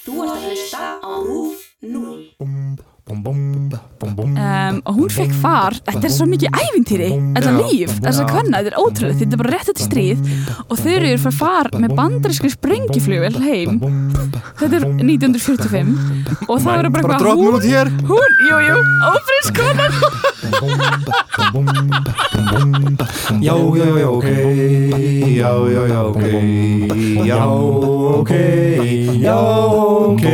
Þú ert að hlusta á RÚF 0. Um, og hún fekk far, þetta er svo mikið ævintýri þetta líf, þessa kvenna, þetta er ótrúlega þetta er bara rétt eftir stríð og þau eru fyrir far með bandarískri sprengiflugvel heim þetta er 1945 og það eru bara eitthvað droppum út hér hún, jú, jú, ófrisk konan Já, já, já, ok Já, já, já, ok Já, ok Já, ok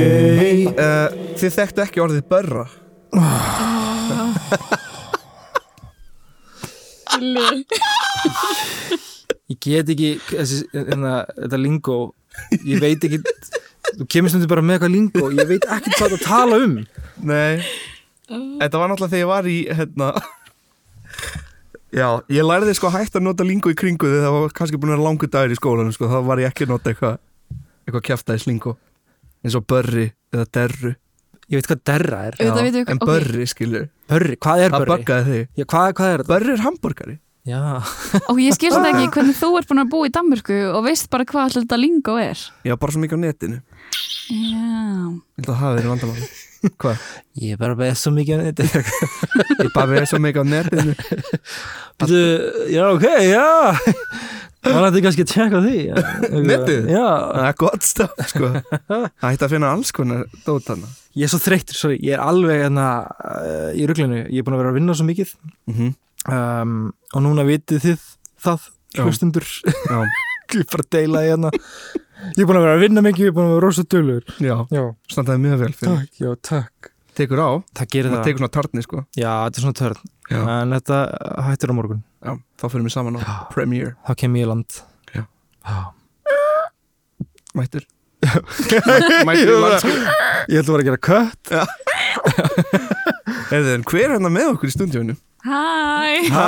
uh, Þið þekktu ekki orðið börra Ég get ekki þessi, enna, þetta lingó Ég veit ekki Þú kemur stundum bara með eitthvað lingó Ég veit ekki hvað það tala um. Nei. Þetta var náttúrulega þegar ég var í hérna Já, ég lærði sko hægt að nota lingo í kringu þegar það var kannski búin að vera langur dagur í skólanum sko, þá var ég ekki að nota eitthvað eitthvað kjaftaðis lingo eins og börri eða derru Ég veit hvað derra er. Auðvitað vitum við- en ok. börri skilur, Börri, hvað er það börri? buggaði þig? Já, hvað, hvað er þetta? Börri er hambúrgari. Já, og ég skil þetta ekki hvernig þú ert búin að búa í Danmörku og veist bara hvað alltaf þetta lingo er. Já, bara svo mikið á netinu. Já, held að það hafi verið vandamáli Hvað? ég er bara beð svo mikið á neti Ég bara verið svo mikið á netinu. Býtu, já, ok, já. Man ætti kannski að tjekka því já. Netið? Já, Það er gott staf sko. Það ætti að finna alls konar dót hana ég er svo þreyttur, sorry. Ég er alveg hérna uh, í ruglinu. Ég er búin að vera að vinna svo mikið. Mm -hmm. um, og núna vitið þið það hlustundur ég er bara að deila því hérna. Ég er búin að vera að vinna mikið, ég er búin að vera rosa dölur já, já, standaði mjög vel fyrir. Takk, já, takk. Tekur á, það gerir maður það, tekur svona tartni sko. Já, þetta er svona törn. Já. en þetta hættir á morgun. Já, þá fyrir við saman á. Premiere. Þá kem ég í land. Mættur Mættur í landskip ég ætla bara að gera kött. Heyrðu, en hver er hérna með okkur í stundjónu? hæ. Hæ.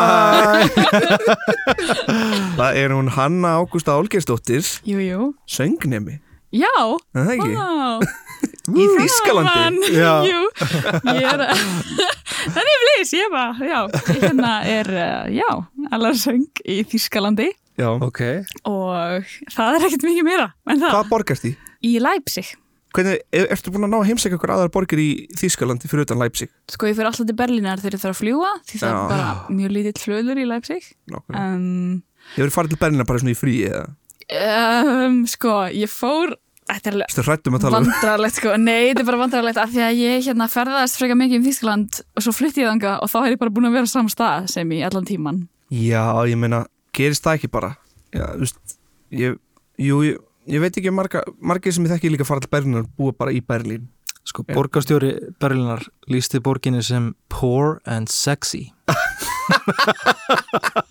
Það er hún Hanna Ágústa Olgersdóttir jú, jú, Söngnemi, já, er það ekki? vá. Í Þískalandi. Jú, ég er Þannig ég blís, ég bara Já, ég hérna er, uh, já allar söng í Þískalandi Já, ok, og það er ekkert mikið meira en það, hvað borgast því? Í Leipzig. Hvernig, er, ertu búin að ná að heimsækja okkur aðrar borgir í Þískalandi fyrir utan Leipzig? Sko ég fyrir alltaf til Berlínar þegar ég þarf að fljúa því það Já. er bara mjög lítill flöður í Leipzig. Um, Ég verið farið til Berlína bara svona í frí eða? um, Sko, ég fór Þetta er alveg Þú hrættum að tala um vandrarlegt sko, nei, þetta er bara vandrarlegt af því að ég hérna ferðaðist freka mikið um Þískland og svo flytti ég þanga og þá er ég bara búin að vera á sama stað sem í allan tíman Já, ég meina, gerist það ekki bara? Já, þú veist ég, Jú, ég, ég veit ekki marga margir sem ég þekki líka fara til Berlínar búa bara í Berlín. Sko, Já. borgarstjóri Berlinar lísti borginni sem poor and sexy.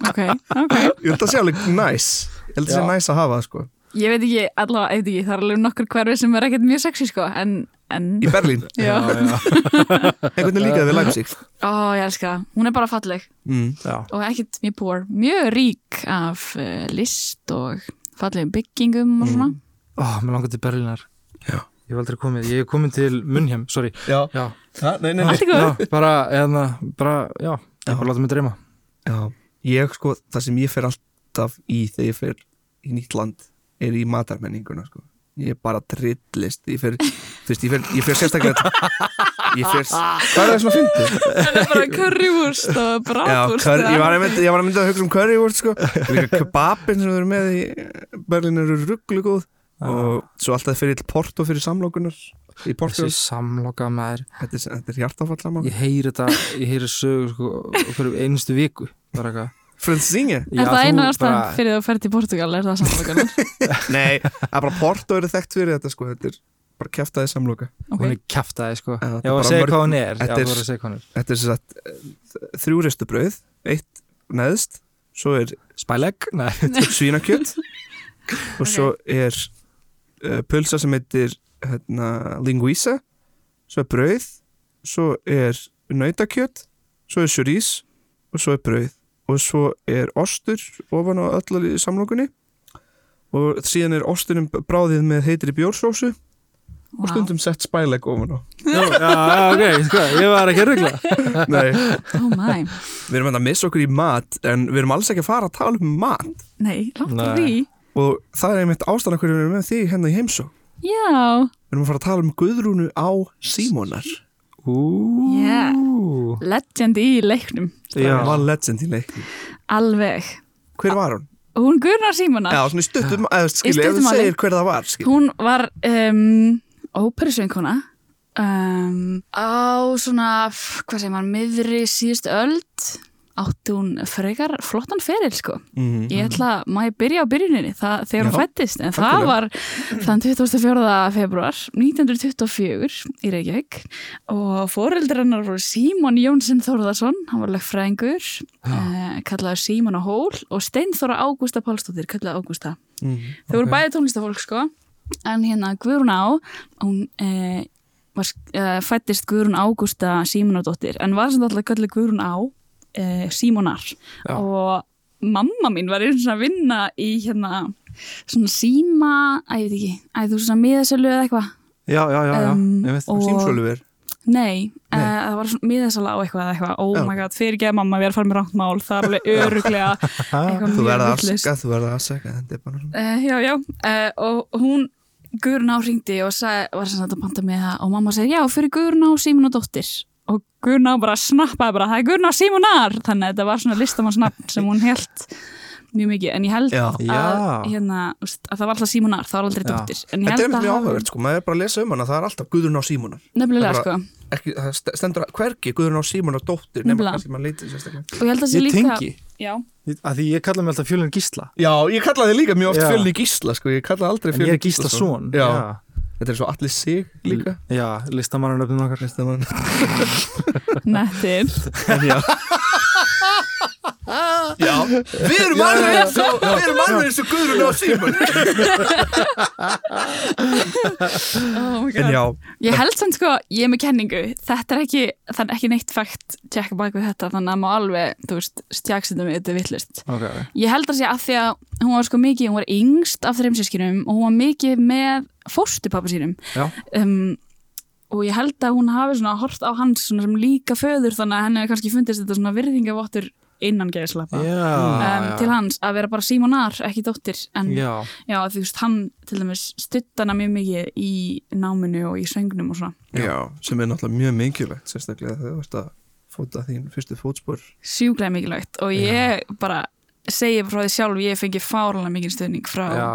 Ok, ok. Ég held að sé alveg næs Ég held að sé Já. næs að hafa sko. Ég veit ekki, allavega, ég veit ekki, það er alveg nokkur hverfi sem er ekkert mjög sexy sko en, en Í Berlín, Já, einhvern veginn líkaði við Leipzig. Ó, ég elska það, hún er bara falleg. Mm. já, og ekkert mjög poor, mjög rík af uh, list og fallegum byggingum og svona. Ó, mér langar til Berlinar Já. ég hef aldrei komið, ég hef komið til Munhjem, sorry. Já, já, ha, nei, nei, nei. Já, bara, eða, bara, já, ég bara láta mig dreyma. Já, ég sko, það sem ég fer alltaf í þegar ég fer í nýtt land er í matarmenninguna sko. Ég er bara trillist. Ég fer, fyrst, ég fer, ég fer sérstaklega Ég fer, hvað er það svona fyndið? Það er bara currywurst og bratwurst ég, var að mynda, ég var að mynda að hugsa um currywurst sko. Líka kebabin sem við erum með í Berlín eru rugglu góð. Og svo alltaf fyrir Porto fyrir samlokunar þessi samloka maður. Þetta er, þetta er hjartafall ég heyri þetta, ég heyri sögu sko, fyrir einustu viku bara eitthvað Fransinge? Er það einu ástæðan bara- fyrir þú ferð til Portugal, er það samlokunar? Nei, að bara Porto eru þekkt fyrir þetta sko, þetta er bara kjaftaði samloka. Ok, hún er kjaftaði sko. Já, að bara segja hvað hún er. já, þetta er- voru að segja hvað hún er. Þetta er sem sagt þrjú ristu brauð, eitt neðst svo er spælegg, nei. svínakjöt og svo er uh, pulsa sem heitir hérna, linguisa svo er brauð svo er nautakjöt svo er surís og svo er brauð og svo er ostur ofan á öllu samlokunni. Og síðan er osturinn bráðið með heitri bjórsósu. Og Vá. stundum sett spælegg ofan á. Já, já, ok, sko, ég var ekki að ruggla Nei, oh my. Við erum að missa okkur í mat en við erum alls ekki að fara að tala um mat. Nei, Nei. að því. Og það er einmitt ástæðan hverju við erum með því hérna í heimsó Já, Við erum að fara að tala um Guðrúnu á Símonar. Ú, Yeah. legend í leiknum Já. Hún var legend í leiknum Alveg Hver var hún? Hún Guðrún Símonar Já, svona í stuttum, eða skilja, ef þú segir hver það var skilja. Hún var um, óperusöngkona um, á svona, hvað segir maður, miðri síðust öld átti hún frekar flottan feril sko. Mhm. Ég ætla, má ég byrja á byrjuninni það, þegar hún Já, fættist, en það var þann 24. februar 1924 í Reykjavík og foreldrar hennar voru Símon Jónsson Þórðarsson, hann var lögfræðingur uh, kallaður Símon á Hól og Steinþóra Ágústa Pálsdóttir kallaður Ágústa Mhm. Þau voru bæði tónlistafólk sko en hérna Guðrún á hún eh, var, eh, fættist Guðrún Ágústa Símonardóttir en var sem alltaf kallið Guðrún á eh, Símonar Já. og mamma mín var einu svona að vinna í hérna svona síma, að ég veit ekki að þú svona miðasölu eða eitthvað Já, já, já, já. Um, Ég veit. og- Símsöluver Nei, Nei. Uh, það var svona miðasala á eitthvað eða eitthvað, oh Já. my god, fyrir ekki mamma við erum fara með rátt mál, það er alveg öruglega Þú verða afsaka, þú verða afsaka Þetta er bara svona Uh, já, já, uh, og hún Guðrun á hringdi og sagði, var sem sagt að panta með það og mamma segi, já, fyrir Guðrun á Símon og dóttir og á bara snappaði bara, það er Guðrun á Símonar! Þannig að þetta var svona listamannsnafn sem hún held mjög mikið, en ég held Já. að, Já. hérna, úst, að það var alltaf Símonar, það var aldrei dóttir. Þetta er mjög áhugavert sko, maður er bara að lesa um hana Það er alltaf Guðrún á Símonar. Nefnilega, Það sko, Ekki, það st- stendur að hvergi Guðrún á Símonar dóttir Nefnilega. kannski maður lítið sérstaklega. Og ég held að sé Ég líka já, að því ég kalla mig alltaf fjölinn gísla. Já, ég kallaði líka mjög oft Já. fjölni gísla sko. Ég kallaði aldrei En ég er gísla son. Já. Þetta er svo allir sig líka. Já, listamannarnöfnum okkar. Veist það mann nettir já Já, við erum alveg eins og Við erum alveg eins og Guðrún á Símon oh my En já, Ég held samt sko, ég er með kenningu. Þetta er ekki, það er ekki neitt fægt tjekka bak við þetta, þannig að má alveg þú veist, stjagsita mig, þetta er vittlust Ok, Ég held að sé að því að hún var sko mikið, hún var yngst af þeim sískinum og hún var mikið með fóstupappa sínum. Já, um, og ég held að hún hafi svona hort á hans svona sem líka föður þannig að henni hefur kannski fundist þetta svona virðingavottur innan geðslappa já, um, já. til hans að vera bara símonar, ekki dóttir en já, Já, þú veist, hann til dæmis stutt hana mjög mikið í náminu og í söngnum og svona. Já, sem er náttúrulega mjög mikilvægt Sérstaklega þegar þú ert að fóta þín fyrstu fótspor. Sjúklega mikilvægt. Og ég bara segi frá því sjálf, ég fengi fárlega mikið stuðning frá já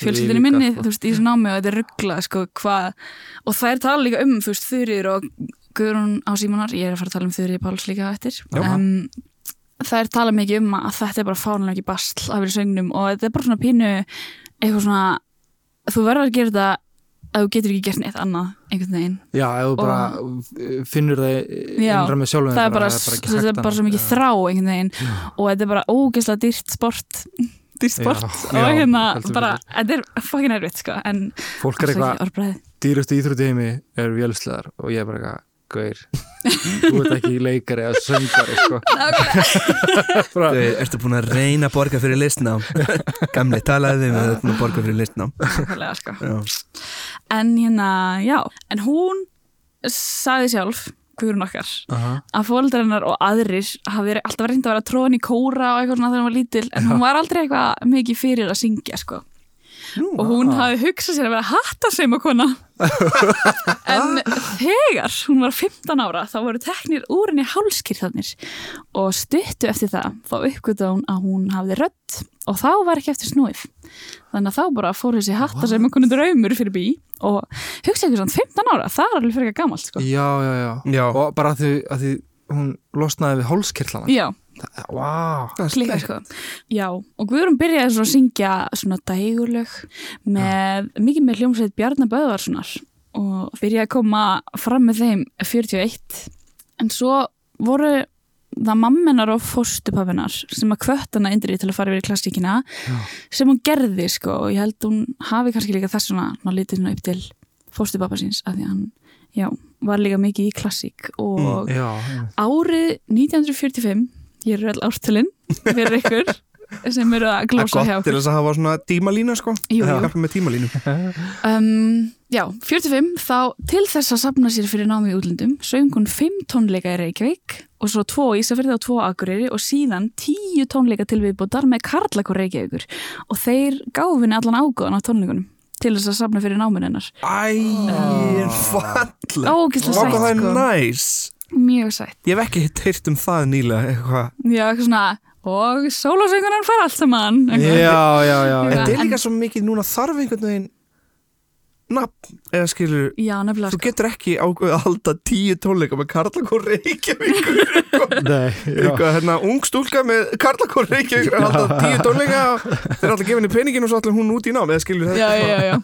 fjölskyldinu Líka, minni, sko. þú veist, í þessu námi og þetta er ruggla, sko, hvað og það er tala líka um, þú veist, Þurir og Guðrún á Símonar, ég er að fara að tala um Þurir Páls líka á eftir. Já. um, það er tala mikið um að þetta er bara fárlega ekki basl að vera í söngnum og þetta er bara svona pínu eitthvað svona, þú verður að gera þetta að þú getur ekki gert neitt annað einhvern veginn. Já, ef þú bara finnur það Já, innra með sjálfum það er bara, þetta er bara svo mikið þrá einhvern veginn og þetta er bara ógeðslega dýrt sport. Dýrt sport Já, og já, hérna bara, þetta er fucking erfitt sko, en Fólk er eitthvað, dýrustu íþrótti heimi er vélsleðar og ég er bara eitthvað Gauir, þú ert ekki leikari eða söngari sko. Þau, ertu búin að reyna að borga fyrir listnám? Gamli, talaði við með að búin að borga fyrir listnám. Nákvæmlega sko. Já, en hérna, já, en hún sagði sjálf Guðrún okkar, aha, að fóldrennar og aðrir hafi verið- alltaf reynd að vera tróðin í kóra og eitthvað svona þegar hún var lítil en hún var aldrei eitthvað mikið fyrir að syngja sko. Og hún hafi hugsað sér að vera hattaseimakona en þegar hún var 15 ára þá voru teknir úr henni hálskirðarnir og stuttu eftir það þá uppgötu hún að hún hafði rödd. Og þá var ekki eftir snúið. Þannig að þá bara fór þessi hattaseimakona draumur fyrir bí. Og hugsa ekki svona 15 ára, það er alveg fyrir ekki gamalt sko. já, já, já. Já. Og bara að því, að því hún losnaði við hálskirlana já, Er klika sko. Já, og Guðrún byrjaði svona að syngja svona dægurlög með, mikið með hljómsveit Bjarnar Böðvarssonar og byrjaði að koma fram með þeim 41 en svo voru það mammenar og fóstupappinar sem að kvött hana indri til að fara yfir í klassíkina sem hún gerði sko og ég held hún hafi kannski líka þess svona, svona litið svona upp til fóstupappa síns að því hann, já, var líka mikið í klassík og já, já. árið 1945 ég er öll ártölinn fyrir ykkur sem eru að Það er glósa hjá gott til okkur. þess að hafa svona tímalínu sko. Jú, jú. Um, Já, 45 þá til þess að safna sér fyrir námi í útlundum söng hún 5 tónleika í Reykjavík og svo 2 í Ísafirði og 2 Akureyri og síðan 10 tónleika til viðbútar með Karlakor Reykjavíkur. Og þeir gáfu henni allan ágóðan á tónleikunum til þess að safna fyrir náminn hennar. Æ, falleg. Ógeðslega Vá, hvað það sætt er sko. næs Mjög sætt. Ég hef ekki heyrt um það nýlega eitthvað. Já, eitthvað svona Og sólásöngunan fær allt saman eitthvað. Já, já, já. Þetta er en- líka svo mikið núna þarf einhvern veginn nafn, eða skilur Já, nefnilega þú sko. getur ekki ákveðið að halda tíu tónleika með Karlakór Reykjavíkur eitthvað, Nei, já. eitthvað hérna, ung stúlka með Karlakór Reykjavíkur að halda tíu tónleika og þeir er alltaf gefinni peningin og svo allir hún út í nám eða skilur Já, já, já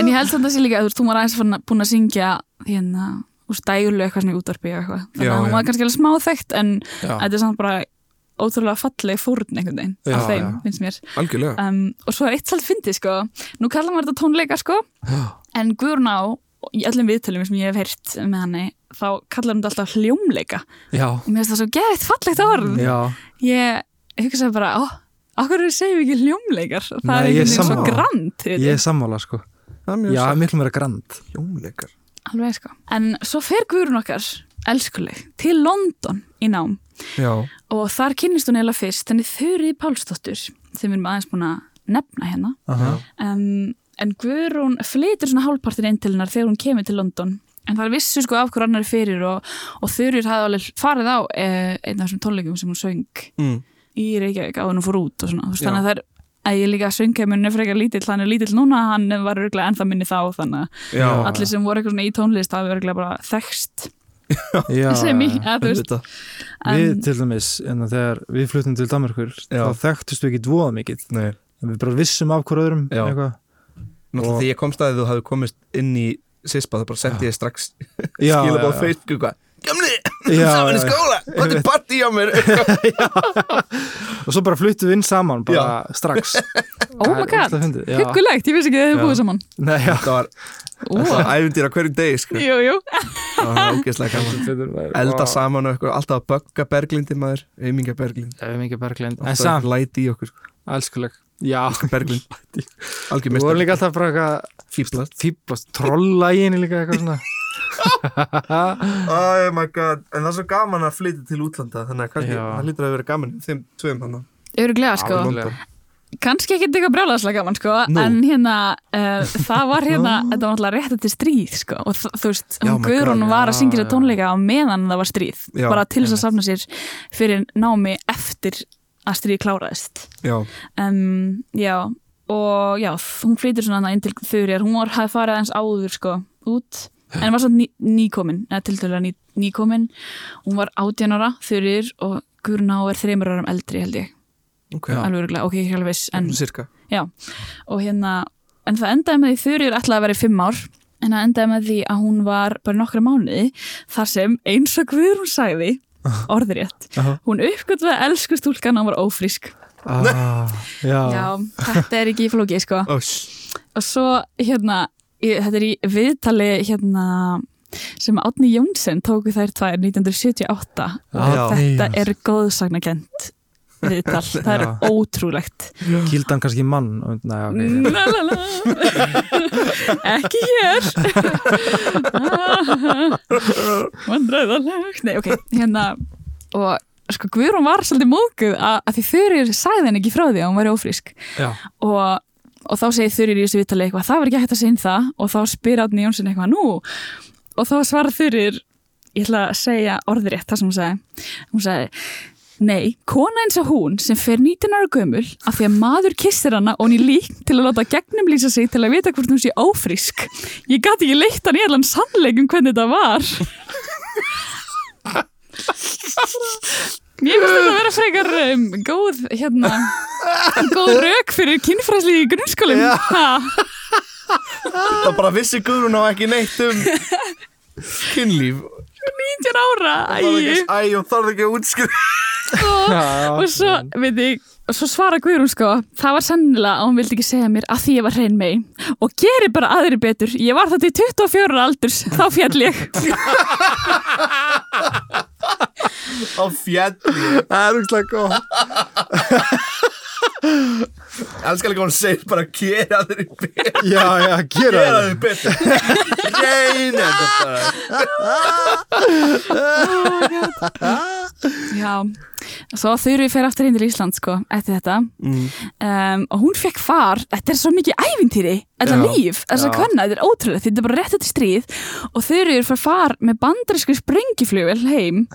En ég held samt að það sé líka að þú veist, hún var aðeins búin að syngja hérna stælu eitthvað svona í útvarpi eitthvað. Þannig Já, að hún já. var kannski alveg smá þekkt en Já. þetta er samt bara ótrúlega falleg fórn einhvern veginn Já, af þeim, já. finnst mér. Um, og svo er eitt svolítið fyndið sko. Nú kallar maður þetta tónleika sko. En Guðrún á, í öllum viðtölum sem ég hef heyrt með henni, þá kallar þetta alltaf hljómleika. Já, og mér finnst það svo geðið fallegt orð. Já, ég hugsaði bara, ó, okkur segjum við ekki hljómleikar? Það Nei, er einhvern veginn svo grand ég er sammála sko. Það er mjög Já, miklu meira grand. Hljómleikar alveg sko. En svo fer Guðrún okkar, elskuleg til London í nám. Já, og þar kynnist hún eiginlega fyrst henni Þurrið Pálsdóttur sem við erum aðeins búin að nefna hérna. Um, en Guðrún flytur svona hálfpartin inn til hennar þegar hún kemur til London. En það er vissu sko af hver annar fyrir og, og Þurrið hafði alveg farið á eh, einn af þessum tónleikum sem hún söng mm. í Reykjavík á henni fór út og svona. Þannig að það er að ég líka að munni frekar lítill, hann er lítill núna hann var örgulega ennþá minni þá þannig að allir sem voru eitthvað svona í tónlist hafi örgulega bara þekst sem í, að þú veist. Við til dæmis, en þegar við fluttum til Danmarkur Já. þá þekktust við ekki dvoða mikið. Nei, en við bara vissum af hver öðrum eitthvað. náttúrulega Og- því ég komst að þú hafði komist inn í Sispa þá bara sendi ég strax já, Facebook eitthvað Gamli, Já, saman í já. skóla, hvað er partí á mér. Og svo bara fluttum við inn saman bara strax. Oh my god, huggulegt, ég vissi ekki að þið Já. búið saman. Nei, já. Það var, æfindir á hverju degi sko. Elda saman og eitthvað, alltaf að bögga Berglindi maður, auminga Berglind. Er Alltaf samt, læti í okkur, sko. elskuleg Já, Berglind Algjör við vorum mestar, líka alltaf bara eitthvað fýblast fýblast, trolla í henni líka eitthvað svona. Oh my god, en það er svo gaman að flytja til útlanda Þannig að kannski, Já. það lítur að vera gaman Þeim tveim hann örgulega sko. kannski ekki eitthvað brjálæðslega gaman sko Nú. en hérna, uh, það var hérna þetta var náttúrulega rétt eftir stríð sko og þ- þú veist, Já, hún my Guðrún God, var að já, syngja já. sér tónleika á meðan það var stríð Já, bara til þess að safna sér fyrir námi eftir að stríð kláraðist. Já, um, já, og já hún flytur svona inn til Þurjar hún var, hafði farið aðeins áður sko út en var svona ný, nýkomin eða tiltölulega ný, nýkomin. Hún var 18 ára Þurjar og Guðrún á er þreymur árum eldri held ég. Ok, alveg örugglega, ok, ekki alveg viss en, cirka já, og hérna en það endaði með því Þurjar ætlaði að vera í fimm ár en það endaði með því að hún var bara nokkra mánuði þar sem eins og Guðrún sagði orðrétt, Aha. hún uppgötvaði elsku stúlkan og var ófrísk. Ah, Já, Já, þetta er ekki flókið sko. Oh, og svo hérna í, þetta er í viðtali hérna sem Átni Jónsson tóku þær tvær 1978 og Já. þetta er góðsagnakent viðtal, það er ótrúlegt. Kýldan kannski mann. Og- Nei, ok. La, la, la. ekki hér. Vandræðalegt. Nei ok, hérna og sko Guðrún var svolítið móðguð að, að því Þurir sagði henni ekki frá því að hún væri ófrísk. Já, og, og þá segir Þurir í þessu viðtali eitthvað það var ekki hægt að segja inn það. Og þá spyr Átni Jónsson eitthvað nú? Og þá svarar Þurir ég ætla að segja orðrétt það sem hún sagði. Hún sagði Nei, kona eins og hún sem fer 19 ára gömul af því að maður kissir hana og hún er lík til að láta gegnumlýsa sig til að vita hvort hún sé ófrísk. Ég gati ekki leitt hann í allan sannleikum hvernig þetta var. Mér finnst þetta að vera frekar um, góð, hérna, góð rauk fyrir kynfræsli í grunnskólinn. Það bara vissi Guðrún á ekki neitt um kynlíf 19 ára, æ. hún þarf ekki að útskrifa og, svo, veit ég, og svo svara Guðrún sko, það var sennilega að hún vildi ekki segja mér að því ég var hrein mei og geri bara aðri betur, ég var það til 24 ára aldurs, þá fjall ég. Á fjalli það er úrslega góð Elskar líka hún segir bara gera þeir betur. Já, já, gera Gera það þeir betur. Reyna þetta bara. Já, svo þurfi fyrir aftur inn til Ísland sko, eftir þetta. Mm. um, og hún fekk far, þetta er svo mikið ævintýri, þetta líf, þess að Já. kvenna þetta er ótrúlega, þetta er bara rétt eftir stríð. Og eru fyrir far með bandarísku sprengiflugvel heim.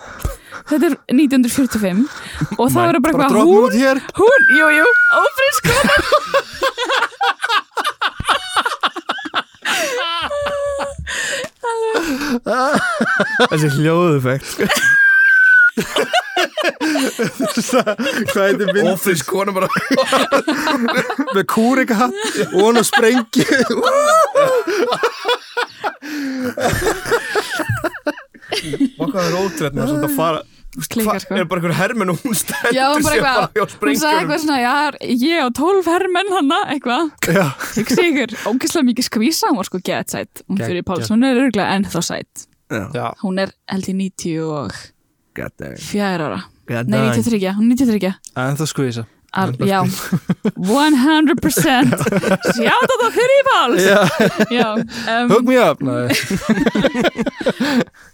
Þetta er 1945 og það verður bara droppum hún, hún, jú, jú, ófrisk Þessi hljóðufekt sko. Hvað heitir mynd Ófrisk kona bara með kúrika og hún að sprengi. Hvað er ótrúlega með að fara Klíkar, Hva- sko. Er bara einhver hermenn og hún stendur Já, hún bara sér eitthvað, bara hjá hún sagði eitthvað svona, já, ég á 12 hermenn hana, eitthvað, hugsi ykkur, ógeðslega mikið skvísa, hún var sko gett sætt, hún fyrir Páls, hún er örgulega ennþá sætt, hún er held í 94 god dang ára, God nei dang. 93, hún er 93, en það skvísa já, 100%, sjátt þetta fyrir já, hook um, me up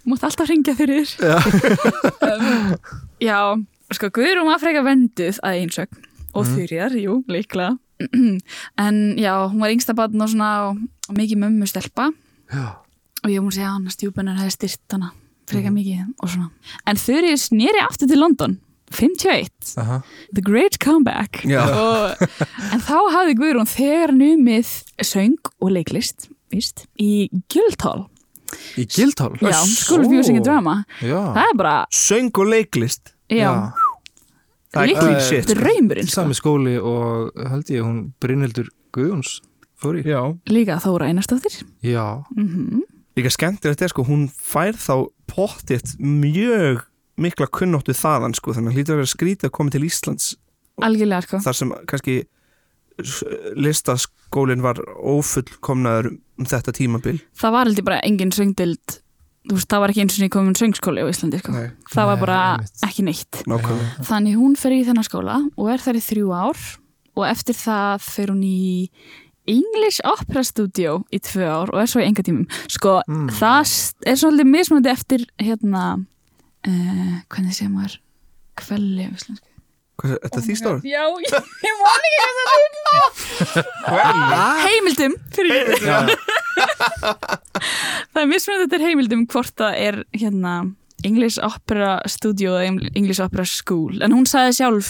mútt alltaf ringja fyrir, Já. um, já, sko, Guðrún var frekar venduð að einsögn og Mhm. þurjar, jú, líklega, en já, hún var yngsta barn og svona og, mikið mömmu stelpa. Já. og ég múið segja að hann að stjúpunar hefði styrt hana frekar Mhm. mikið og svona. En Þurrið snýri aftur til London 51, Aha. The Great Comeback. Já. og, en þá hafði Guðrún þegar numið söng og leiklist víst, í Guildhall. Í Guildhall? Já, School of Music and Drama. Já, það er bara, Söng og leiklist? Já, clean shit sko. draumurinn sko. Sami skóli og held ég hún Brynhildur Guðjóns fór í. Já. Líka Þóra Einarstóttir Já, mm Líka skemmtilegt er sko, hún fær þá pottitt mjög mikla kunnóttu þaðan sko, þannig að hlýtur að vera skrítið að koma til Íslands algjörlega sko þar sem kannski listaskólinn var ófullkomnaður um þetta tímabil það var heldur bara engin söngdild þú veist, það var ekki eins og komin söngskóli á Íslandi sko. Nei. það var Nei, bara einmitt. ekki neitt Nákvæmlega Þannig hún fer í þennan skóla og er þar í þrjú ár og eftir það fer hún í English Opera Studio í tvö ár og er svo í enga tímum. Sko, Mm. það er svolítið mismunandi eftir hérna, uh, hvernig segir maður, kvelli. Hvað er þetta því stór? Já, ég, ég man ekki hvað það er. Heimildum, fyrir ég. já, Það er mismunandi eftir heimildum hvort það er hérna English Opera Studio eða English Opera School en hún sagði sjálf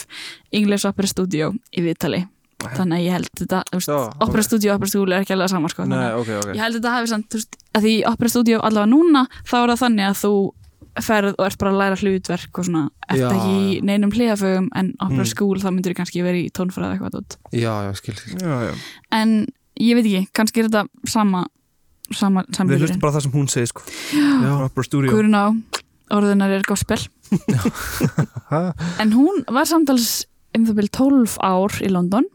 English Opera Studio í viðtali þannig að ég held þetta, þú veist, Já, Opera ok. Studio og Opera School er ekki alveg sama sko, Nei, þannig að ok, ok. ég held þetta hafi samt, veist, að því Opera Studio allavega núna, þá er það þannig að þú ferð og ert bara að læra hlutverk og svona, Já, ekki neinum hliðafögum en Opera Mm. Þá myndir kannski verið í tónfræði eitthvað dót. Já, já, skil, skil. Já, já. En ég veit ekki, kannski er þetta sama sama, Við hlustum bara það sem hún segir sko. Já, Opera Studio. Guðrún á orðunar er gospel ha, en hún var samtals um það byrja 12 ár í London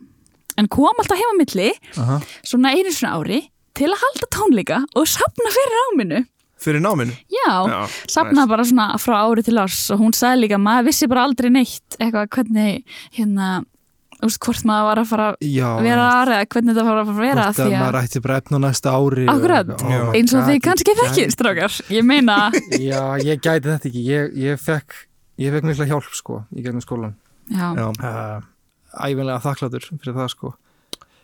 en kom alltaf heima á milli aha. svona einu svona ári til að halda tónleika og sapna fyrir áminu Fyrir náminu? Já, Já, sapna bara svona frá ári til árs og hún sagði líka, maður vissi bara aldrei neitt eitthvað hvernig hérna úst, hvort maður var að fara að Já, vera aðra eða hvernig þetta var að fara að vera Hvort því að að maður ætti bara á næsta ári og Akkurat. eitthvað. Já. Eins og þið kannski þekkið strákar. Ég meina, Já, ég gæti þetta ekki. Ég, ég fekk, ég fekk mikla hjálp sko í gegnum skólan já, já, uh, Æfinlega þakkláttur fyrir það sko.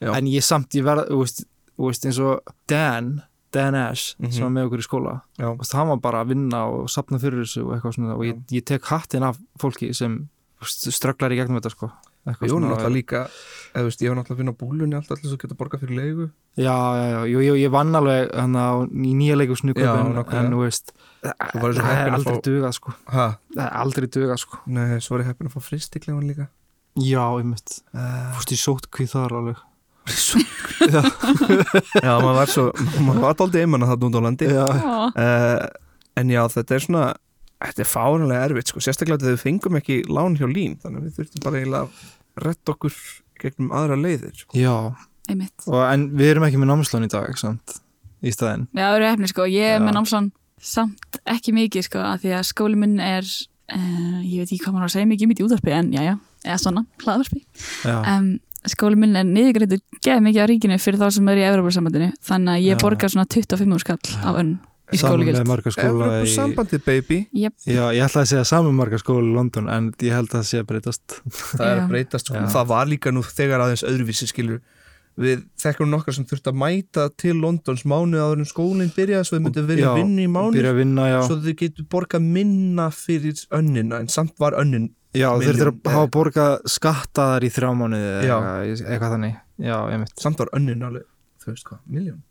Já. En ég samt, ég verð, þú veist, veist eins og Dan, Dan Ash Mhm. sem var með okkur í skóla veist, hann var bara að vinna og sapna fyrir þessu og svona og ég, ég tek hattin af fólki sem strögglar í gegnum þetta sko. Jú, svona- náttúrulega líka eða, veist, Ég var náttúrulega að vinna á búlunni alltaf þess að geta borgað fyrir leigu. Já, já, já, jú, jú, ég vann alveg hann á í nýja leikusnugum Já, en, þú veist var ég það er aldrei dugað sko. Það er aldrei dugað sko. Nei, svo var ég heppin að fá fristiklefan líka Já, ég mitt, uh, fórst í sótt hvað þar alveg. Já, maður var svo maður var dálítið einmann að það út á landi. Já, uh, En já, þetta er svona þetta er fáranlega erfitt, sko. Sérstaklega þegar við fengum ekki lán hjá lín þannig að við þurftum bara eiginlega að retta okkur gegnum aðra leiðir. Sko. já. Einmitt. Og, En við erum ekki með námslán í dag, samt í staðinn. Já, það eru hefni sko, ég er Já. með námslan samt ekki mikið sko, af því að skóli minn er uh, ég veit ekki hvað maður á að segja mikið um í útvarpi en já, já, eða svona, hlaðvarpi. Um, skóli minn er niðurgreitur geð mikið á ríkinu fyrir þá sem er í Európa-sambandinu þannig að ég borgar svona 25 skall á önn í í, sambandið baby. Yep. Já, ég ætla að segja saman marga skóla í London en ég held að það sé að breytast. Það er að breytast sko. Já. það var líka nú þegar aðeins öðruvísi skilur við þekkjum nokkar sem þurft að mæta til Londons mánuð áður en skólinn byrjaði svo þau myndu verið að vinna í Byrja að vinna, svo þau getur borgað minna fyrir önnina en samt var önnin Já, þeir þurfa milljón, að hafa borgað skattaðar í þrjá mánuði eða Já. eitthvað, eitthvað þannig. Já, ég mitt samt var önnin alveg þú veist hvað, miljón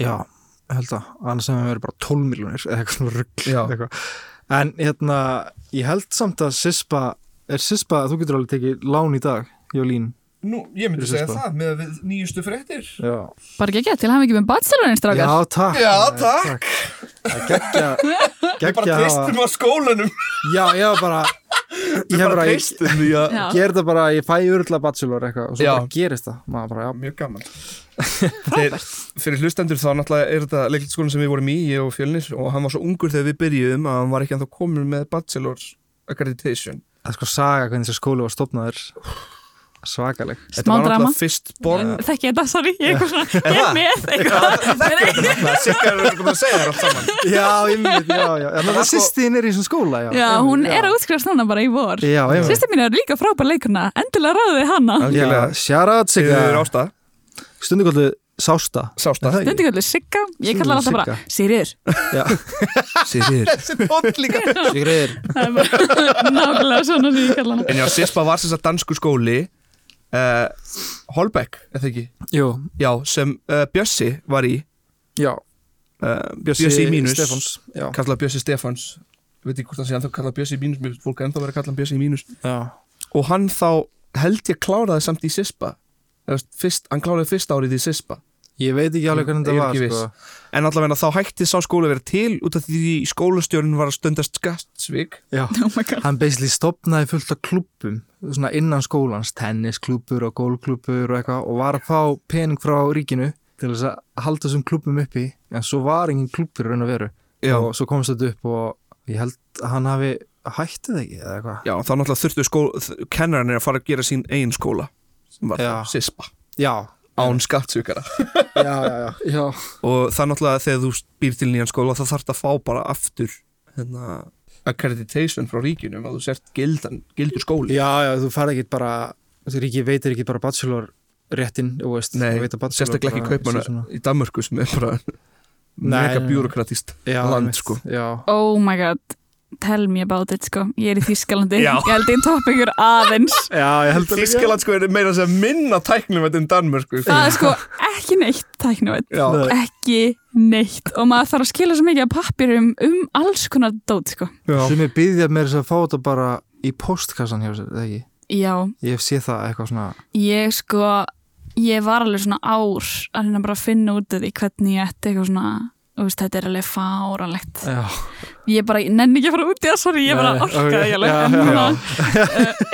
Já, held að annars sem við verið bara 12 miljónir eða eitthvað svona rugg Já. eitthvað. En hérna, ég held samt að Sispa, er Sispa, þú getur alveg tekið lán í dag, Jólín Nú, ég myndi segja það með við nýjustu fréttir. Já, bara ekki til hafa ekki með bachelorin já strákar takk. Já, takk. Það Gekkja, gekkja bara treystum að skólanum. Já, ég var bara Ég hef bara, ég treystum því að Já. ger þetta bara, ég fæ urla bachelor eitthvað og svo Já. bara gerist það. Maður bara, já, mjög gaman. Þeir, fyrir hlustendur þá náttúrulega er þetta leikliskólinn sem við vorum í, ég og Fjölnir og hann var svo ungur þegar við byrjuðum að hann var ekki ennþá komin með bachelor accreditation. Það er sko saga hvernig þessi skóli var stopnaður Svakaleg Þetta var náttúrulega fyrst born þekki þetta, sorry, ég er eitthvað svona ég er það? með eitthvað Sigga er ekki búin að segja þér allt saman Já, ég mynd, já, já það er sko- sýstin er í þessum skóla, já já, hún er að útskrifast núna bara í vor ég sýstir mín er líka frábær leikurna, endilega ráðið hana sjárat sig Sigga Ásta, Stundu kvöldu Sásta Er það kallir Sigga, ég kallar alltaf bara Það er bara nákvæmlega svona sem ég kalla hana En já, Sispa var sem sagt dansku skóli uh, Holbeck, eða ekki? Jú, Já, sem uh, Bjössi var í. Já. Uh, Bjössi, í mínus. Stefáns Kallað Bjössi Stefáns. Veit ekki hvort það sé ennþá kallað Bjössi mínus Mér fólk er ennþá verið að kalla hann Bjössi mínus. Já. Og hann þá held ég kláraði samt í Sispa. Fyrst, Hann kláraði fyrst árið í Sispa Ég veit ekki alveg hvernig er það ekki var, sko. En allavega þá hætti sá skóli að vera til út af því skólastjórn var að stundast skattsvik. Já, Oh my god. Hann basically stopnaði fullt af klubbum svona innan skólans, tennisklúbbur og gólklúbbur og eitthvað og var að fá pening frá ríkinu til þess að halda þessum klubbum uppi. En svo var engin klubbur raun að veru. Já, og svo komst þetta upp og ég held að hann hafi hættið ekki eða eitthvað. Já þá náttúrulega þurftu kennarinn að fara að gera sín eigin skóla sem var Já. þá Sispa. Já, án skattsvíkara já, já, já, og það náttúrulega þegar þú býr til nýjan skóla þá þarf það að fá bara aftur hérna, accreditation frá ríkjunum að þú sért gildan, gildur skóli. Já, já, þú farið ekki bara ríki veitir ekki bara bachelor réttin, þú veist Nei, þú veit að bachelor sérstaklega ekki kaupmanna í Danmörku sem er bara mega bjúrokratist land sko. Já, Oh my god, tell me about it sko. Ég er í Þískalandi, Já. ég held ég topp ykkur aðeins. Já Þískaland sko er meira að minna tæknum þetta en Danmörku Það er sko ekki neitt Nei. Ekki neitt. Og maður þarf að skila svo mikið af pappirum um alls konar dót sko. Já. sem ég byggði mér þess að fá þetta bara í postkassan hjá sér, eða ekki? Já, Ég hef séð það eitthvað svona ég sko Ég var alveg svona ár að hérna bara finna út af því hvernig ég ætti eitthvað svona veist, þetta er alveg fáralegt Já, ég bara, ég nenni ekki að fara út í það, sorry ég bara orkaði ok, ekki alveg já, en já, svona-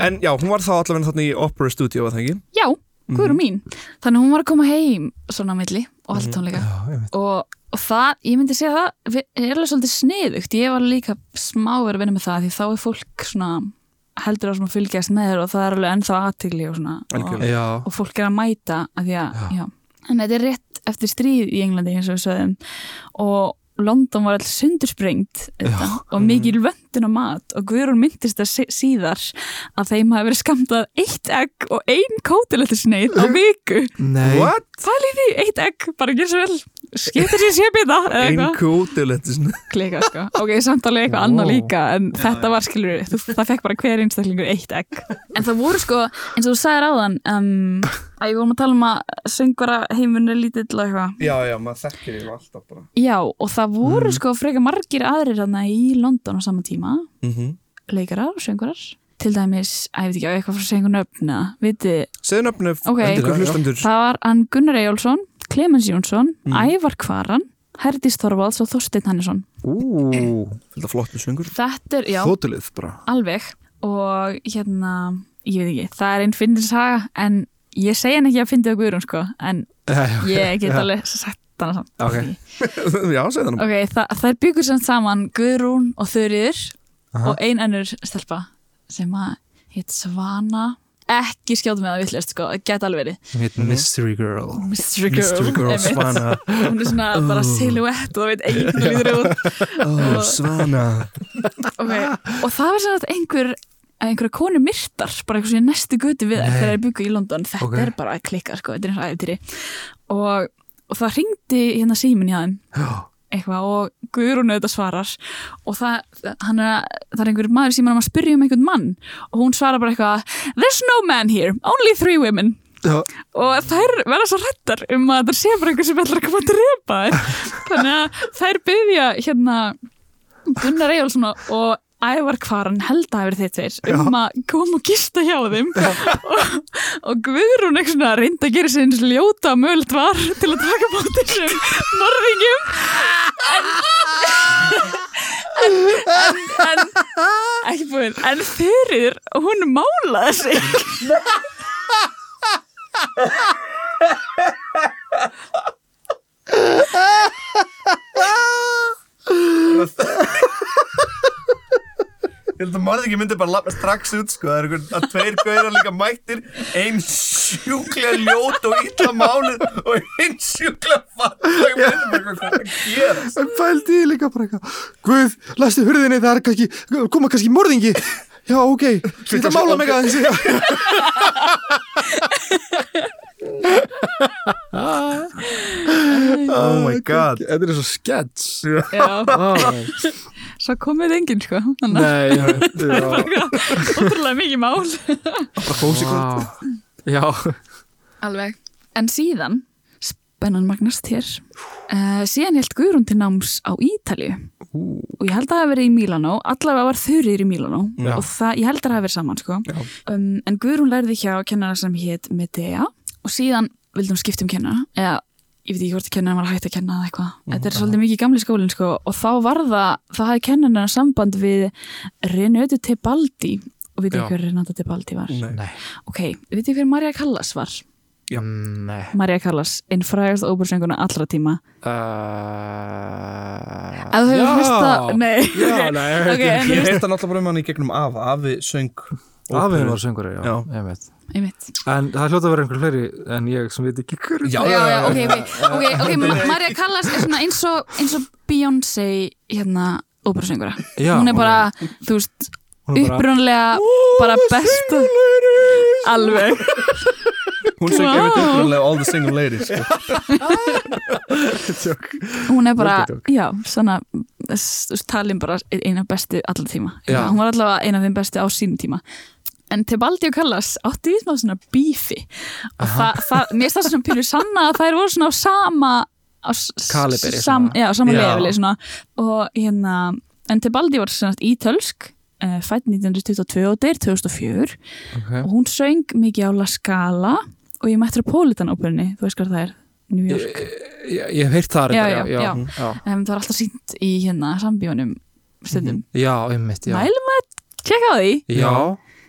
En já, hún var þá allavega þarna í Opera Studio, var það ekki? já, guður mín. Þannig hún var að koma heim svona milli og allt Mhm. tónleika. Já, og, og það, ég myndi segja það er alveg svolítið sniðugt, ég var líka smá verið að vinna með það því þá er fólk svona heldur á sem að fylgjast með þér og það er alveg ennþá aðtigli og svona. Og. Já, og fólk er að mæta að því að, Já. já. en þetta er rétt eftir stríð í Englandi eins og við sögðum. Og London var alls sundursprengt og mikil vöndun á mat. Og Guðrún myndist það sí- síðar að þeim hafi verið skamtað eitt egg og ein kótilettisneið á viku. Nei. What? Hvað er því? Eitt egg, bara ekki svo vel. Skiptir sér sépita eða Ein eitthvað. kótilettis klika sko, ok, samt alveg eitthvað annað Wow. líka en þetta var skilur, þú, það fekk bara hver einstaklingur eitt egg. En það voru sko, eins og þú sagðir áðan um, að ég vorum að tala um að söngvara heimun er lítill og eitthvað. Já, já, maður þekkir yfir alltaf bara. Já, og það voru sko frekar margir aðrir þarna í London á sama tíma. Mm -hmm. leikarar og söngvarar. Til dæmis, að ég veit ekki á eitthvað frá segjum nöfna, viti, Segðu nöfnu Ok. endilega hlustendur. Það var hann Gunnar Eyjólfsson Clemens Jónsson, Mm. Ævar Kvaran Herdís Þorvalds og Þorsteinn Hannesson. Ú, Fylgta flottu söngur. Þetta er, já, þótulið bara. Alveg. Og hérna, ég veit ekki það er einn fyndin saga en ég segja hann ekki að fyndi á Guðrún sko en ég get alveg sagt hana samt. Ok. Já, segðu það nú ok, það, það er byggur samt saman Guðrún og Þurriður og ein önnur stelpa sem að heit Svana. Ekki skjáta með það villist sko, það geta alveg verið. Hún heit Mystery Girl. Mystery Girl, Mystery Girl. Svana. Hún er svona bara silhouette og það veit enginn hvað líður út. Oh, Svana. Okay. og það var svona einhver einhverja konu myrtar, bara eitthvað svona í næstu götu við þegar þeir byggu í London. Þetta Ok. er bara að klikka, sko, þetta er eins og æfitýri og, og það ringdi hérna símin þeim. Já, eitthvað og Guðrún auðvitað svarar. Og það, hann er, það er einhver maður sem er að spyrja um einhvern mann. Og hún svarar bara eitthvað There's no man here, only three women. Já, og þær verða svo hrættar um að það sé bara einhver sem ætlar að koma að drepa þannig að þær byggja hérna Gunnar Eyjólfsson og Ævar Kvaran held að þeir tveir um að koma og gista hjá þeim og, og Guðrún reyndi að gera sér eins ljóta mögult var til að taka bótt þessum morðingum en, en, en, en ekki búin en fyrir hún málaði sig Ég held að ekki myndi bara lapna strax út sko, það er einhvern að tveir gauðar líka mættir ein sjúklega ljót og illa málið og ein sjúklega fatt og ég myndi bara hvað er að gera en pældi ég líka bara eitthvað. Guð, læstu hurðinni, það er kannski koma kannski morðingi. Já, ok, ég ætla að mála mig aðeins Oh my god. Þetta er svo skets Já, ah, svo komið enginn sko þannig Nei, já, já, að ótrúlega mikið mál wow. já Alveg En síðan, spennan magnast hér uh, síðan held Guðrún til náms á Ítalíu og ég held að það hafi verið í Mílanó allavega var Þurir í Mílanó Já. og það, ég held að það hafi verið saman sko. Já. um, en Guðrún lærði hjá kennara sem hétt Medea og síðan vildi hún skipta um kennara eða ég veit ekki hvort kennara var hægt að kenna eða eitthvað. Þetta er svolítið mikið gamli skólinn sko, og þá var það, þá hafði kennarinn samband við Renato Tebaldi. Og veit ekki hver Renato Tebaldi var? Nei. Ok, veit ekki hver Marja Callas var? Já. Mm, nei. Marja Callas, einn frægast ópersönguna allra tíma. Uh, Ef þú hefur já. hlustað- nei. Já, nei, ég heist hann alltaf bara um hann í gegnum Afa, Afi söng Afinn var sönguri, já, Já. ég veit Einmitt. En það hljóta að vera einhver fleiri en ég sem veit ekki hver Já, já, já, ok, ok, ok, okay Marja Callas er svona eins og, eins og Beyoncé hérna óperusöngura Já, hún er bara, þú veist, upprunlega bara besta alveg. Hún söng yfir tilbúinlega All the Single Ladies sko. hún er bara, já, svona talin bara eina bestu allar tíma. Já. hún var allavega eina af þeim bestu á sínum tíma en Tebaldi og Callas átti í smá svona bífi og það, það, mér það svona pyrru sanna að þær voru svona á sama á Kaliberi sam, já, á sama lefili svona. Og hérna, en Tebaldi var svona ítölsk uh, fætt 1922 og deyr 2004 okay. og hún söng mikið á La Scala og í Metropolitan óperunni, þú veist hvað það er New York. Ég, ég hef heyrt það um, það var alltaf sínt í hérna sambíunum stundum. Já, einmitt, já. Mælum að tjekka á því. Já,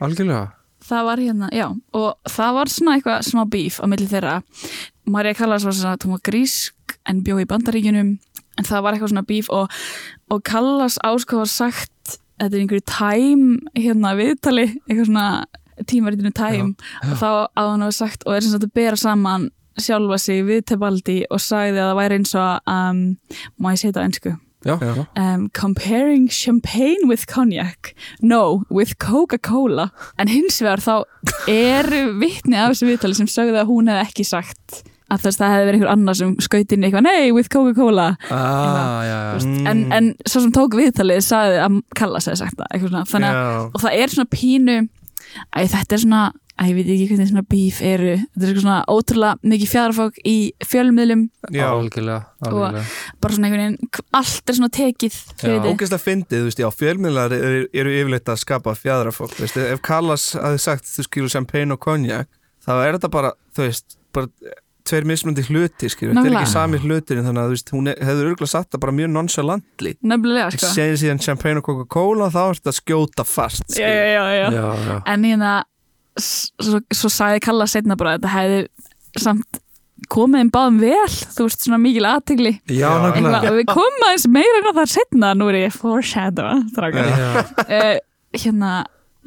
algjörlega. Það var hérna, já, og það var svona eitthvað smá bíf á milli þeirra. Marja Callas var svona, hún var grísk en bjó í bandaríkjunum. En það var eitthvað svona bíf og, og Callas ásko var sagt þetta er einhverju time hérna viðtali, eitthvað svona tímaritinu time. Og þá að hann var sagt og er sagt að bera saman sjálfa sig við Tebaldi og sagði að það væri eins og um, má ég á ennsku Já, Já. um, comparing champagne with cognac no, with Coca-Cola en hins vegar þá eru vitni af þessu viðtali sem sögðu að hún hefði ekki sagt að þess það hefði verið einhver annar sem skaut inn eitthvað, nei, with Coca-Cola Ah, já. Mm. en, en svo sem tók viðtalið sagði að Kalla segði sagt það eitthvað svona, þannig að og það er svona pínu æ, þetta er svona, æ, ég veit ekki hvernig svona bíf eru, þetta er eitthvað svona ótrúlega mikið fjadrafólk í fjölmiðlum. Já, algjörlega, algjörlega. bara svona einhvern veginn, allt er svona tekið ógeðslega fyndið, þú veist, já, fjölmiðlar eru, eru yfirleitt að skapa veist, ef Kallas hafi sagt þú skilur champagne og konjak, þá er þetta bara, þú veist, bara tveir mismunandi hluti, skilur, þetta er ekki sami hlutir þannig að, þú veist, hún hefur örgulega sagt það bara mjög nefnilega, sko. Segir síðan champagne og Coca-Cola þá er þetta að skjóta fast, já, já, já, en hérna svo, svo sagði Kalla setna bara að þetta hefði samt komið þeim báðum vel þú veist svona mikil aðtegli Já, nákvæmlega. og við komum aðeins meira en það setna nú er ég foreshadow uh, hérna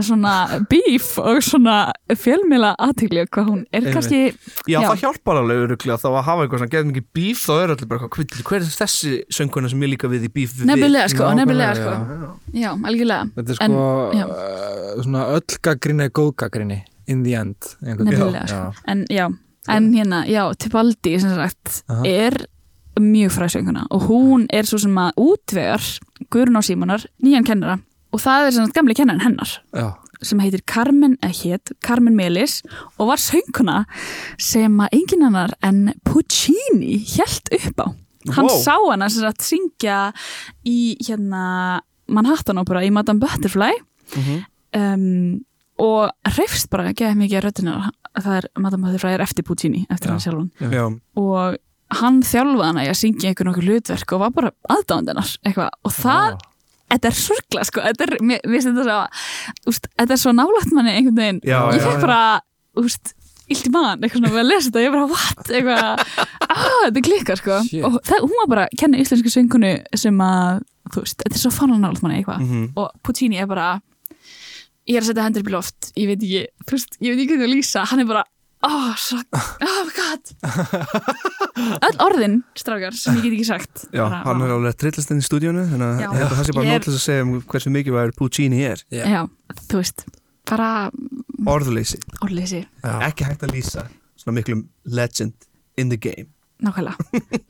svona bíf og svona fjölmila aðtegli hvað hún er kannski Já, Já. það hjálpar alveg öruglega þá að hafa eitthvað svona geðum mikið bíf þá er allir bara eitthvað "Hver- hver er þessi sönguna sem ég líka við í bíf nefnilega sko, nefnilega sko já. já, algjörlega Þetta er En- sko já. uh, svona öll gaggrinni er góð gaggrinni in the end nefnilega sko. en já, en hérna, já, Tibaldi sem sagt, Aha. er mjög fræsönguna og hún er svo sem að útvegar Guðrun á Símonar, nýjan kennara og það er sem sagt gamli kennarin hennar Já. sem heitir Carmen, eða hét Carmen Melis og var sönguna sem að engin annar en Puccini hjælt upp á hann Wow. sá hana sem sagt syngja í hérna Manhattan opera í Madame Butterfly Mhm. um, og hreifst bara ekki mikið að röddina það er Madame Butterfly er eftir Puccini eftir Já. hann sjálfan Já, og hann þjálfaði hana í að syngja einhver nokkuð hlutverk og var bara aðdándennar eitthvað og það Já. Þetta er sorgla sko, þetta er, mér mér finnst þetta svo úst, þetta er svo nálægt manni einhvern veginn. Já, ég fekk bara, úst, illt í mann eitthvað svona við að lesa þetta, ég bara, what? Eitthvað, ah, þetta klikkar sko. Shit. og það, hún var bara að kenna íslensku söngunu sem að, þú veist, þetta er svo fannlega nálægt manni eitthvað. Mhm. og Puccini er bara ég er að setja hendur upp í loft, ég veit ekki þú veist, ég veit ekki hvernig að lýsa, hann er bara oh, so, oh my god. Öll orðin, strákar, sem ég get ekki sagt. Já, bara, hann er alveg trillast inn í stúdíónu þannig að það sé bara Ég til að segja um hversu mikilvægur Puccini er. Já. Já, þú veist, bara orðleysi, orðleysi, ekki hægt að lýsa svona miklum legend in the game. Nákvæmlega.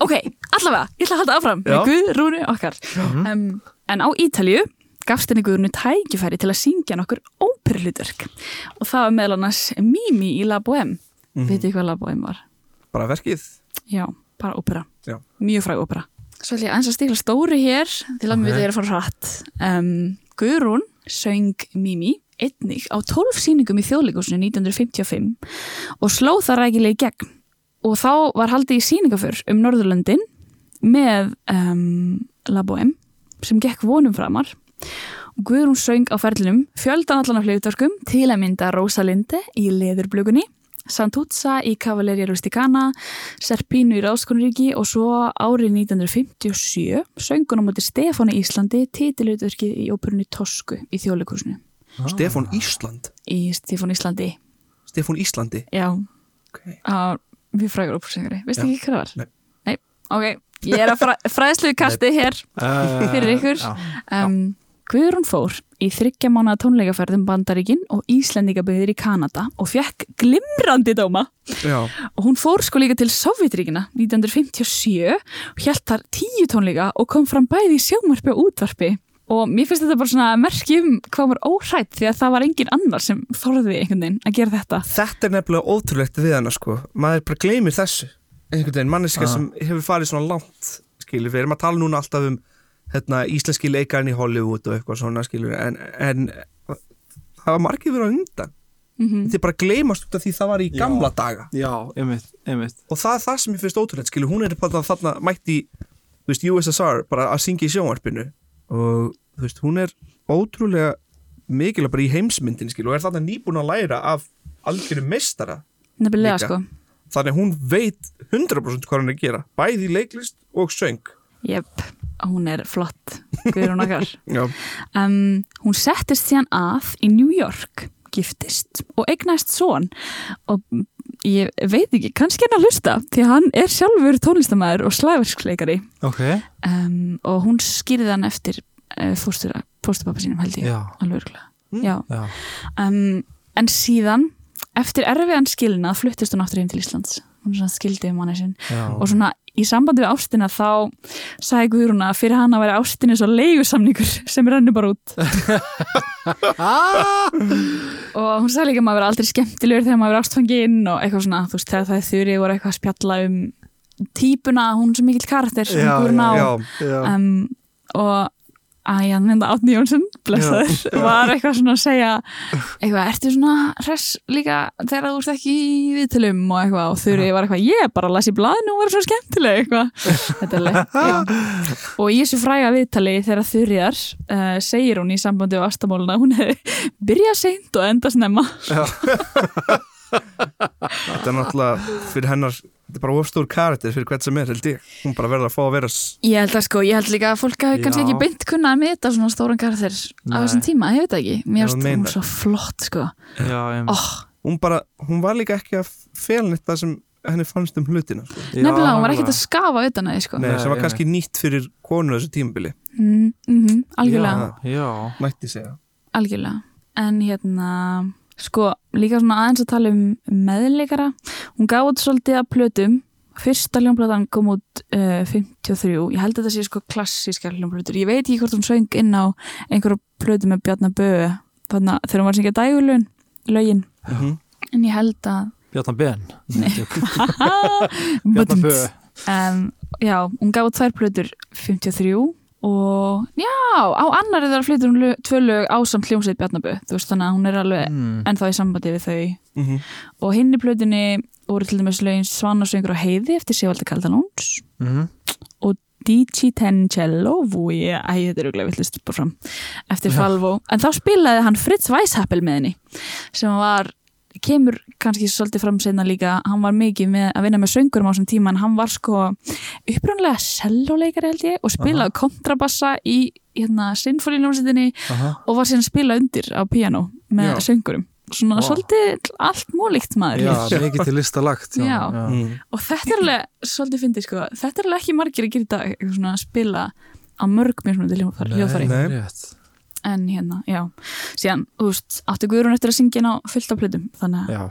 Ok, allavega, ég ætla að halda áfram með Guðrúnu okkar. Um, En á Ítalju gafst henni Guðrúnu tækifæri til að syngja nokkur óperhlutverk og það var meðal annars Mimi í La Bohème Mhm. Vitið þið hvað La Bohème var? bara verkið Já, bara ópera Já. Mjög fræg ópera Svo ætla ég aðeins að stikla stóri hér til að við Ok. þeirra fara hratt um, Guðrún söng Mimi einnig á 12 sýningum í þjóðleikusinu 1955 og sló það rækilega í gegn og þá var haldið í sýningaför um Norðurlöndin með um, La Bohème sem gekk vonum framar og Guðrún söng á ferlinum fjöldan allan af hlutverkum til að mynda Rosalinde í Leðurblögunni Santuzza í Cavalleria Rusticana Serpínu í Ráðskonríki og svo árið 1957 söngun á móti Stefáni Íslandi titilutverkið í óperunni Tosku í þjóðleikursinu Stefán Ísland í Stefáni Íslandi Stefán Íslandi já, okay. á mjög frægur óperusengari veistu Já. ekki hvað það var? Nei. Nei, ok, ég er að fræ, fræðslu kasti hér Uh, Fyrir ykkur. já. um, Guðrún fór í þryggja mánuða tónleikaferðum Bandaríkin og Íslendingaböðir í Kanada og fekk glimrandi dóma. Já, og hún fór sko líka til Sovjetríkina 1957 og hjælt þar tíu tónleika og kom fram bæði í sjómarpi og útvarpi. Og mér finnst þetta bara svona merki um hvað var óhrætt því að það var engin annar sem þorði einhvern veginn að gera þetta. Þetta er nefnilega ótrúlegt við hana sko. Maður bara gleymir þessu. Einhvern veginn, manneska Ah. sem hefur farið svona langt skilur, við erum að tala núna alltaf um hérna, íslenski leikarinn í Hollywood og eitthvað svona skilur, en, en það var margir verið á undan. Mm þið bara gleymast út af því það var í Já. gamla daga. Já, einmitt, einmitt. Og það er það sem ég finnst ótrúlegt skilur, hún er bara þarna mætt í þú veist, USSR, bara að syngja í sjónvarpinu. Og þú veist, hún er ótrúlega mikilvæg bara í heimsmyndin skilur, og er þarna nýbúin að læra af algjörum meistara nefnilega sko. Þannig að hún veit 100% hvað hún er að gera bæði í leiklist og söng Jep, hún er flott Guðrún okkar. Um, hún settist síðan að í New York giftist og eignast son. Og ég veit ekki, kannski hann að hlusta því hann er sjálfur tónlistamæður og slæversksleikari Ok, um, og hún skýrði hann eftir uh, fóstura, fósturpappa sínum held ég já, alveg örgulega Mm. Um, en síðan eftir erfiðan skilnað fluttist hún áttur heim til Íslands. Hún skildi um manni sinn. Já, og svona í sambandi við ástina þá sagði Guðrún að fyrir hann að vera ástinni svo leigusamningur sem rennur bara út. Og hún sagði líka að maður vera aldrei skemmtilegur þegar maður vera ástfanginn og eitthvað svona, þú veist, þegar það er þurri voru eitthvað að spjalla um típuna, hún svo mikill karakter sem Guðrún á. um, og að ég hann mynda Átni Jónsson blessaður, var eitthvað svona að segja eitthvað, ertu svona hress líka þegar þú ert ekki í viðtölum? og eitthvað, og þurri var eitthvað ég bara las í blaðinu og var svo skemmtileg eitthvað. Þetta er leið, já. Og í þessu fræga viðtali þegar þurriðar uh, segir hún í sambandi á astamóluna hún hefði byrjað seint og enda snemma. Þetta er náttúrulega fyrir hennar þetta er bara ofstór karakter fyrir hvert sem er held ég. Hún bara verður að fá að vera Ég held að sko, ég held líka að fólk hafi kannski Já. ekki beint kunnað að meta svona stóran karakter á Nei. þessum tíma, ég veit það ekki. Mér Já, finnst hún svo flott sko. Já, em, oh, hún bara, hún var líka ekki að fela neitt það sem henni fannst um hlutina sko. já, Nefnilega, hún var ekkert að skafa utan að því sko. Nei, Nei, sem var kannski nýtt fyrir konu á þessu tímabili. Mm, mm Algjörlega, Já, mætti segja. Algjörlega. En hérna, sko, líka svona aðeins að tala um meðleikara. Hún gaf út svolítið að plötum. Fyrsta hljómplatan kom út uh, 53, ég held að þetta sé sko klassískar hljómplötur, ég veit ekki hvort hún söng inn á einhverju plötu með Bjarnar Böe þannig að þegar hún var að syngja dægulun lögin, Mhm. en ég held að Bjarnar Bö um, Já, hún gaf út tvær plötur 53 og já, á annari þeirra flytur hún lög, tvö lög ásamt hljómsveit Bjarnabö þú veist þannig að hún er alveg mm. ennþá í sambandi við þau Mhm. og hinn í plötunni voru til dæmis lögin Svanasöngur og Heiði eftir Sigvaldi Kaldalóns Mm. Dici Tencello Vui, æ, þetta er auðvitað villist bara fram eftir Já. Falvo, en þá spilaði hann Fritz Weishappel með henni sem var kemur kannski svolítið fram senna líka, hann var mikið með að vinna með söngurum á þessum tíma en hann var sko upprannlega selloleikari held ég og spilaði kontrabassa í hérna sinfóniljómsveitinni Aha. og var síðan að spila undir á piano með Já. söngurum svona Vá. svolítið allt múlíkt maður Já, mikið til lista lagt Já. Mhm. og þetta er alveg svolítið fyndið sko þetta er alveg ekki margir að gera í dag eitthvað svona að spila á mörg mjög svona hljóðfæri hljóðfæri. Nei. rétt. En hérna, já. Síðan, þú veist, átti Guðrún eftir að syngja inn á fullt af plötum, þannig að Já,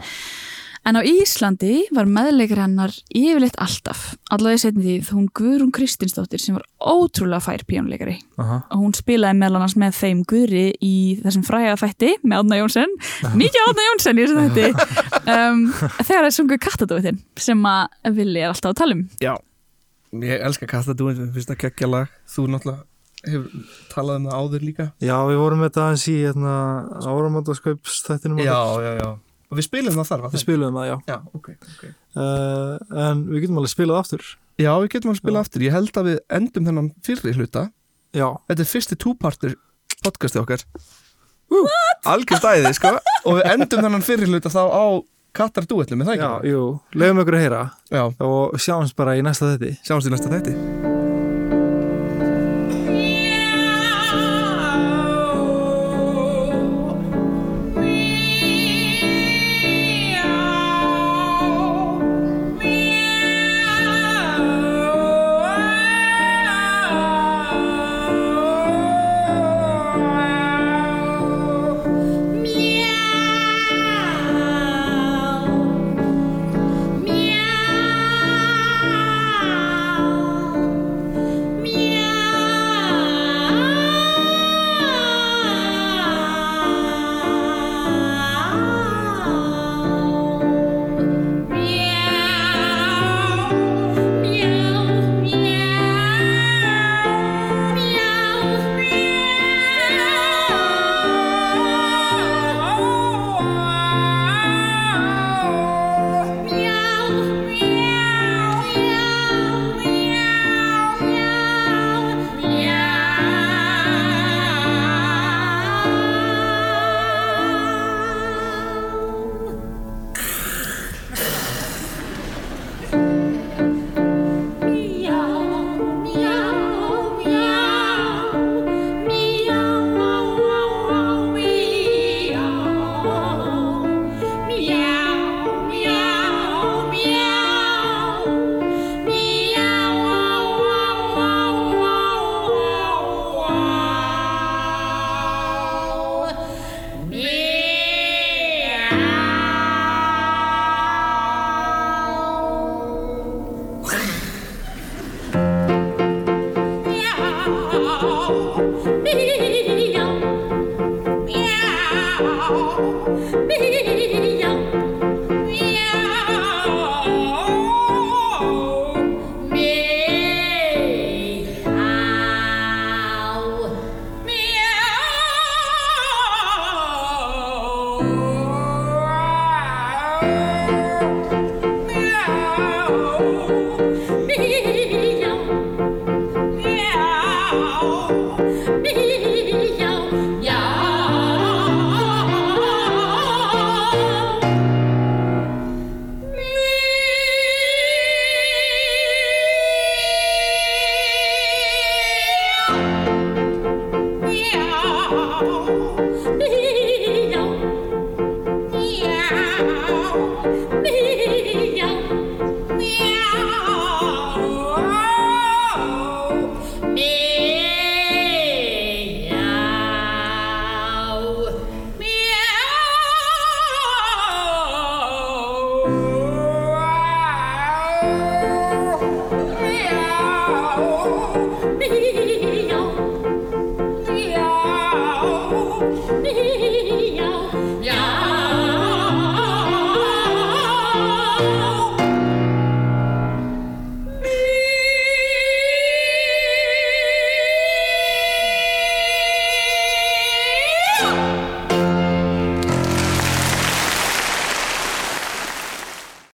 en á Íslandi var meðleikar hennar yfirleitt alltaf, allavega í setni tíð hún Guðrún Kristinsdóttir sem var ótrúlega fær píjónuleikari aha. Og hún spilaði meðal annars með þeim Guðri í þessum fræga þætti með Átna Jónsson. Mikið Átna Jónsson í þessum þætti. Um, þegar það sungu kattadóðin sem að Vili er alltaf að tala um. Já, ég elska lag Þú náttúrulega hefur talað um það áður líka. Já, við vorum með þetta aðeins í hérna, áramöndaskaups þættinum okkar. já, já Og við spilum það þar, Við spiluðum það, já. Já, ok, ok. Uh, En við getum alveg spilað aftur. Já, við getum að spila aftur. Ég held að við endum þennan fyrri hluta. Já, Þetta er fyrsti túpartur podcasti okkar. Algjör stæði, sko. Og við endum þennan fyrri hluta þá á Katar duetlum, er það já, ekki? jú. Leifum ykkur að heyra Já, og sjáumst bara í næsta þetti sjáumst í næsta þætti